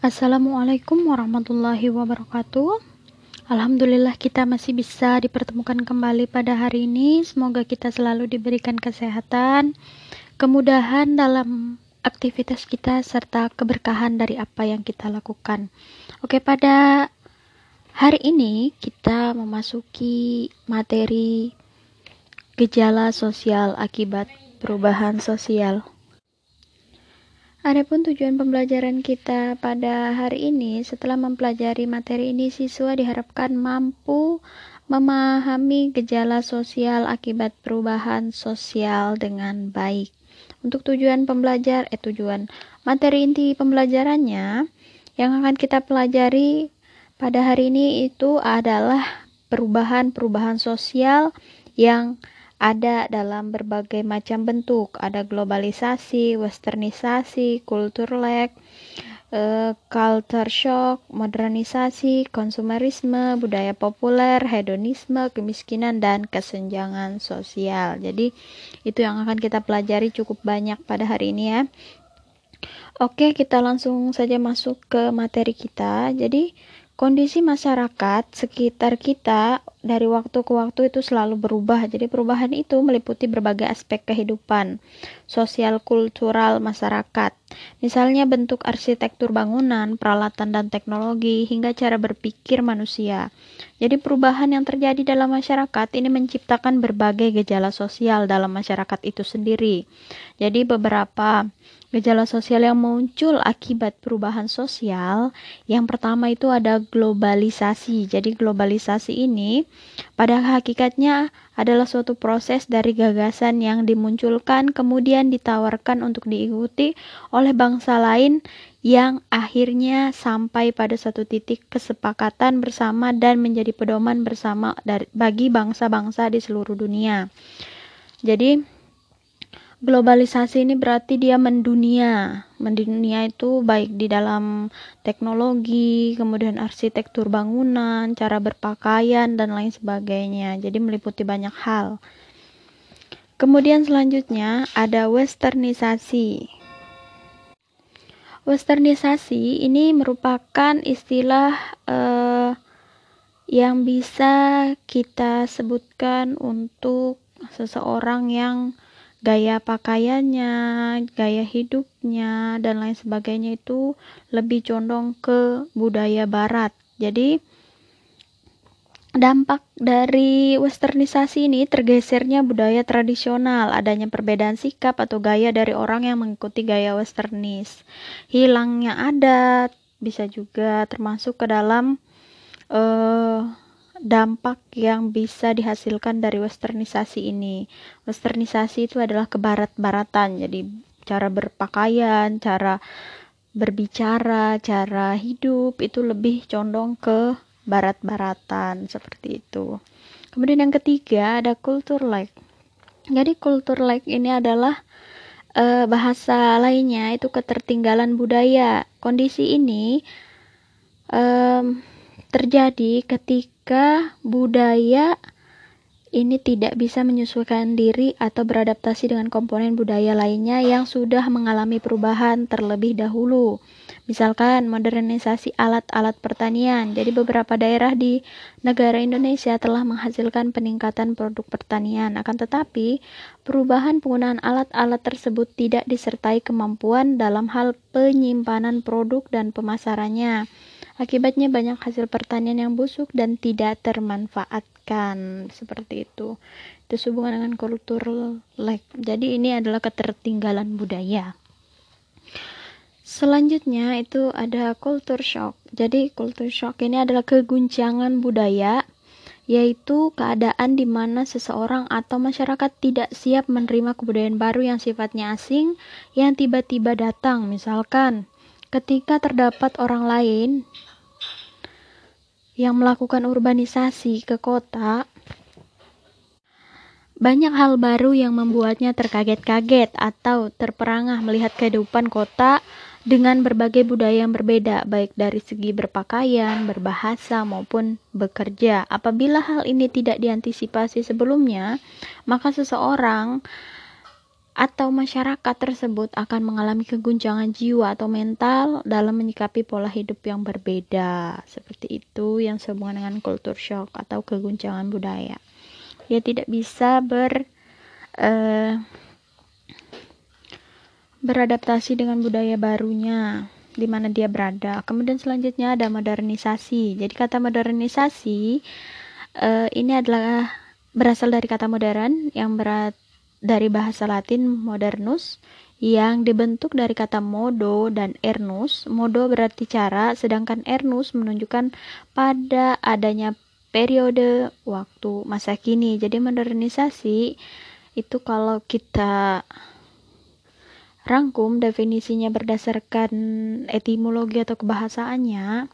Assalamualaikum warahmatullahi wabarakatuh. Alhamdulillah kita masih bisa dipertemukan kembali pada hari ini. Semoga kita selalu diberikan kesehatan, kemudahan dalam aktivitas kita serta keberkahan dari apa yang kita lakukan. Oke, pada hari ini kita memasuki materi gejala sosial akibat perubahan sosial. Adapun tujuan pembelajaran kita pada hari ini, setelah mempelajari materi ini, siswa diharapkan mampu memahami gejala sosial akibat perubahan sosial dengan baik. Untuk tujuan pembelajar, eh tujuan materi inti pembelajarannya yang akan kita pelajari pada hari ini itu adalah perubahan-perubahan sosial yang ada dalam berbagai macam bentuk. Ada globalisasi, westernisasi, kultur lag, uh, culture shock, modernisasi, konsumerisme, budaya populer, hedonisme, kemiskinan, dan kesenjangan sosial. Jadi, itu yang akan kita pelajari cukup banyak pada hari ini ya. Oke, kita langsung saja masuk ke materi kita. Jadi, kondisi masyarakat sekitar kita dari waktu ke waktu itu selalu berubah. Jadi perubahan itu meliputi berbagai aspek kehidupan sosial kultural masyarakat. Misalnya bentuk arsitektur bangunan, peralatan dan teknologi hingga cara berpikir manusia. Jadi perubahan yang terjadi dalam masyarakat ini menciptakan berbagai gejala sosial dalam masyarakat itu sendiri. Jadi beberapa Gejala sosial yang muncul akibat perubahan sosial, yang pertama itu ada globalisasi. Jadi globalisasi ini pada hakikatnya adalah suatu proses dari gagasan yang dimunculkan kemudian ditawarkan untuk diikuti oleh bangsa lain yang akhirnya sampai pada satu titik kesepakatan bersama dan menjadi pedoman bersama bagi bangsa-bangsa di seluruh dunia. Jadi globalisasi ini berarti dia mendunia. Mendunia itu baik di dalam teknologi, kemudian arsitektur bangunan, cara berpakaian dan lain sebagainya. Jadi meliputi banyak hal. Kemudian selanjutnya ada westernisasi. Westernisasi ini merupakan istilah uh, yang bisa kita sebutkan untuk seseorang yang gaya pakaiannya, gaya hidupnya, dan lain sebagainya itu lebih condong ke budaya barat. Jadi, dampak dari westernisasi ini tergesernya budaya tradisional, adanya perbedaan sikap atau gaya dari orang yang mengikuti gaya westernis. Hilangnya adat bisa juga termasuk ke dalam uh, dampak yang bisa dihasilkan dari westernisasi ini. Westernisasi itu adalah kebarat-baratan, jadi cara berpakaian, cara berbicara, cara hidup itu lebih condong ke barat-baratan seperti itu. Kemudian yang ketiga ada kultur like. Jadi kultur like ini adalah uh, bahasa lainnya itu ketertinggalan budaya. Kondisi ini um, terjadi ketika budaya ini tidak bisa menyesuaikan diri atau beradaptasi dengan komponen budaya lainnya yang sudah mengalami perubahan terlebih dahulu. Misalkan modernisasi alat-alat pertanian. Jadi beberapa daerah di negara Indonesia telah menghasilkan peningkatan produk pertanian. Akan tetapi, perubahan penggunaan alat-alat tersebut tidak disertai kemampuan dalam hal penyimpanan produk dan pemasarannya. Akibatnya banyak hasil pertanian yang busuk dan tidak termanfaatkan seperti itu. Itu hubungan dengan kultur lag. Jadi ini adalah ketertinggalan budaya. Selanjutnya itu ada culture shock. Jadi culture shock ini adalah keguncangan budaya yaitu keadaan di mana seseorang atau masyarakat tidak siap menerima kebudayaan baru yang sifatnya asing yang tiba-tiba datang. Misalkan, ketika terdapat orang lain yang melakukan urbanisasi ke kota, banyak hal baru yang membuatnya terkaget-kaget atau terperangah melihat kehidupan kota dengan berbagai budaya yang berbeda, baik dari segi berpakaian, berbahasa, maupun bekerja. Apabila hal ini tidak diantisipasi sebelumnya, maka seseorang atau masyarakat tersebut akan mengalami keguncangan jiwa atau mental dalam menyikapi pola hidup yang berbeda. Seperti itu yang sehubungan dengan culture shock atau keguncangan budaya. Dia tidak bisa ber uh, beradaptasi dengan budaya barunya di mana dia berada. Kemudian selanjutnya ada modernisasi. Jadi kata modernisasi uh, ini adalah berasal dari kata modern yang berat dari bahasa Latin modernus yang dibentuk dari kata modo dan ernus. Modo berarti cara, sedangkan ernus menunjukkan pada adanya periode waktu masa kini. Jadi modernisasi itu kalau kita rangkum definisinya berdasarkan etimologi atau kebahasaannya,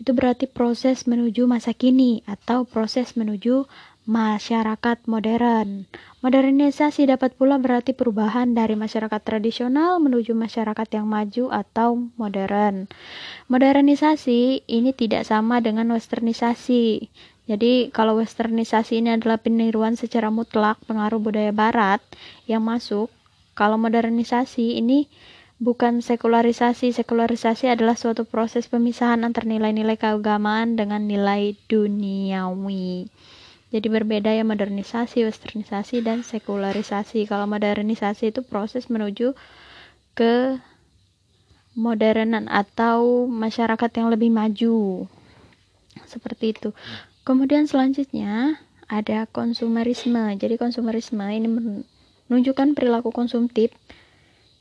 itu berarti proses menuju masa kini atau proses menuju masyarakat modern. Modernisasi dapat pula berarti perubahan dari masyarakat tradisional menuju masyarakat yang maju atau modern. Modernisasi ini tidak sama dengan westernisasi. Jadi, kalau westernisasi ini adalah peniruan secara mutlak pengaruh budaya barat yang masuk, kalau modernisasi ini bukan sekularisasi. Sekularisasi adalah suatu proses pemisahan antar nilai-nilai keagamaan dengan nilai duniawi. Jadi berbeda ya modernisasi, westernisasi, dan sekularisasi. Kalau modernisasi itu proses menuju ke modernan atau masyarakat yang lebih maju. Seperti itu. Kemudian selanjutnya ada konsumerisme. Jadi konsumerisme ini menunjukkan perilaku konsumtif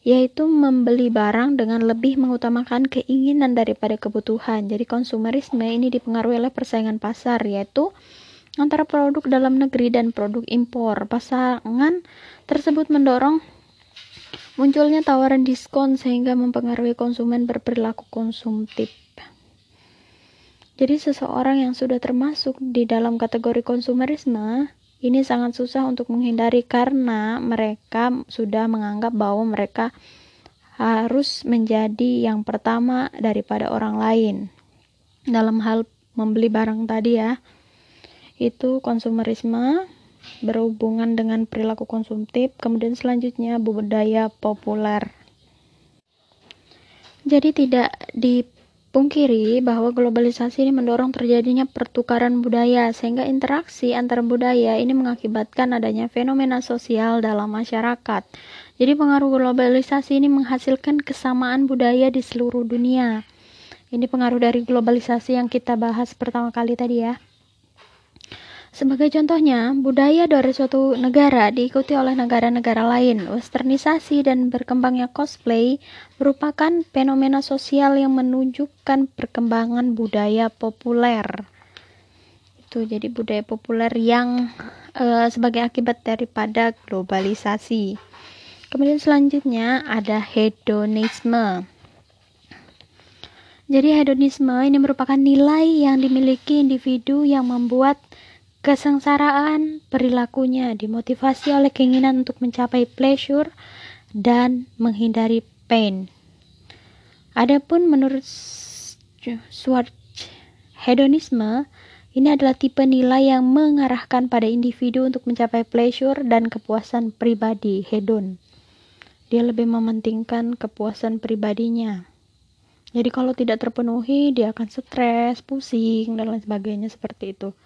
yaitu membeli barang dengan lebih mengutamakan keinginan daripada kebutuhan. Jadi konsumerisme ini dipengaruhi oleh persaingan pasar yaitu antara produk dalam negeri dan produk impor. Pasangan tersebut mendorong munculnya tawaran diskon sehingga mempengaruhi konsumen berperilaku konsumtif. Jadi seseorang yang sudah termasuk di dalam kategori konsumerisme ini sangat susah untuk menghindari karena mereka sudah menganggap bahwa mereka harus menjadi yang pertama daripada orang lain. Dalam hal membeli barang tadi ya itu konsumerisme berhubungan dengan perilaku konsumtif, kemudian selanjutnya budaya populer. Jadi tidak dipungkiri bahwa globalisasi ini mendorong terjadinya pertukaran budaya sehingga interaksi antar budaya ini mengakibatkan adanya fenomena sosial dalam masyarakat. Jadi pengaruh globalisasi ini menghasilkan kesamaan budaya di seluruh dunia. Ini pengaruh dari globalisasi yang kita bahas pertama kali tadi ya. Sebagai contohnya, budaya dari suatu negara diikuti oleh negara-negara lain. Westernisasi dan berkembangnya cosplay merupakan fenomena sosial yang menunjukkan perkembangan budaya populer. Itu jadi budaya populer yang uh, sebagai akibat daripada globalisasi. Kemudian selanjutnya ada hedonisme. Jadi hedonisme ini merupakan nilai yang dimiliki individu yang membuat Kesengsaraan perilakunya dimotivasi oleh keinginan untuk mencapai pleasure dan menghindari pain. Adapun menurut Schwartz, hedonisme ini adalah tipe nilai yang mengarahkan pada individu untuk mencapai pleasure dan kepuasan pribadi, hedon. Dia lebih mementingkan kepuasan pribadinya. Jadi kalau tidak terpenuhi, dia akan stres, pusing, dan lain sebagainya seperti itu.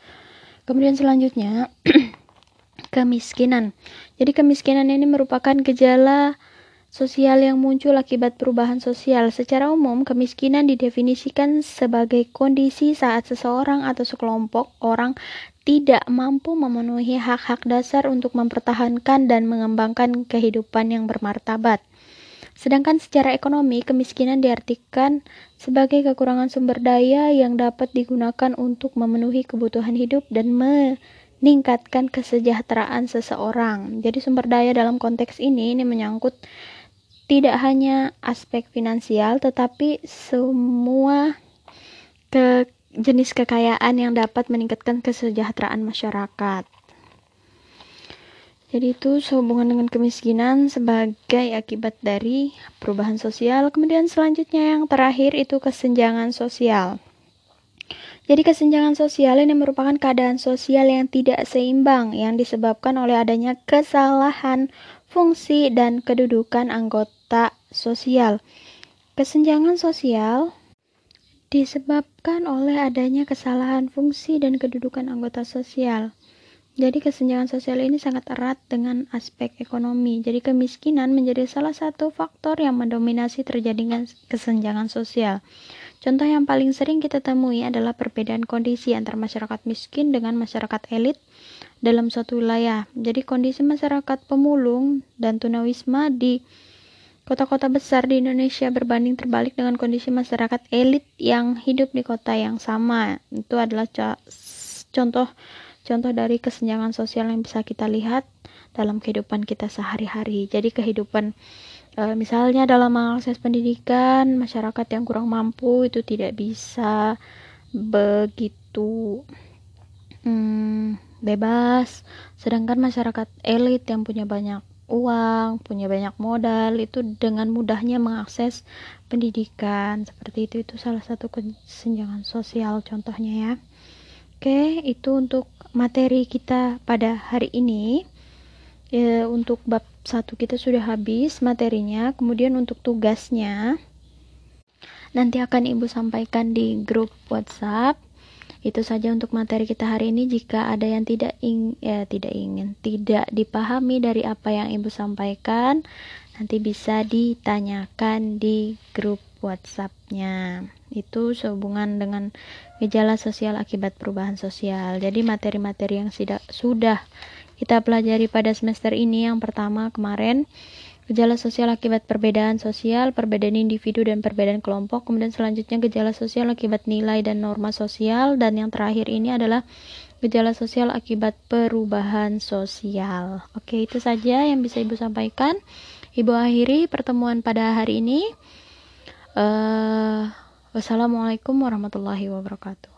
Kemudian selanjutnya kemiskinan. Jadi kemiskinan ini merupakan gejala sosial yang muncul akibat perubahan sosial. Secara umum, kemiskinan didefinisikan sebagai kondisi saat seseorang atau sekelompok orang tidak mampu memenuhi hak-hak dasar untuk mempertahankan dan mengembangkan kehidupan yang bermartabat. Sedangkan secara ekonomi, kemiskinan diartikan sebagai kekurangan sumber daya yang dapat digunakan untuk memenuhi kebutuhan hidup dan meningkatkan kesejahteraan seseorang. Jadi sumber daya dalam konteks ini ini menyangkut tidak hanya aspek finansial tetapi semua ke jenis kekayaan yang dapat meningkatkan kesejahteraan masyarakat. Jadi itu sehubungan dengan kemiskinan sebagai akibat dari perubahan sosial. Kemudian selanjutnya yang terakhir itu kesenjangan sosial. Jadi kesenjangan sosial ini merupakan keadaan sosial yang tidak seimbang yang disebabkan oleh adanya kesalahan fungsi dan kedudukan anggota sosial. Kesenjangan sosial disebabkan oleh adanya kesalahan fungsi dan kedudukan anggota sosial. Jadi kesenjangan sosial ini sangat erat dengan aspek ekonomi. Jadi kemiskinan menjadi salah satu faktor yang mendominasi terjadinya kesenjangan sosial. Contoh yang paling sering kita temui adalah perbedaan kondisi antara masyarakat miskin dengan masyarakat elit dalam suatu wilayah. Jadi kondisi masyarakat pemulung dan tunawisma di kota-kota besar di Indonesia berbanding terbalik dengan kondisi masyarakat elit yang hidup di kota yang sama. Itu adalah contoh contoh dari kesenjangan sosial yang bisa kita lihat dalam kehidupan kita sehari-hari. Jadi kehidupan e, misalnya dalam mengakses pendidikan, masyarakat yang kurang mampu itu tidak bisa begitu hmm, bebas, sedangkan masyarakat elit yang punya banyak uang, punya banyak modal itu dengan mudahnya mengakses pendidikan. Seperti itu itu salah satu kesenjangan sosial contohnya ya. Oke, itu untuk materi kita pada hari ini. E, untuk bab satu kita sudah habis materinya kemudian untuk tugasnya. Nanti akan ibu sampaikan di grup WhatsApp. Itu saja untuk materi kita hari ini. Jika ada yang tidak ingin ya tidak ingin tidak dipahami dari apa yang ibu sampaikan nanti bisa ditanyakan di grup WhatsAppnya itu sehubungan dengan gejala sosial akibat perubahan sosial. Jadi materi-materi yang sudah sudah kita pelajari pada semester ini yang pertama kemarin gejala sosial akibat perbedaan sosial, perbedaan individu dan perbedaan kelompok. Kemudian selanjutnya gejala sosial akibat nilai dan norma sosial dan yang terakhir ini adalah gejala sosial akibat perubahan sosial. Oke, itu saja yang bisa Ibu sampaikan. Ibu akhiri pertemuan pada hari ini. Uh, Wassalamualaikum warahmatullahi wabarakatuh.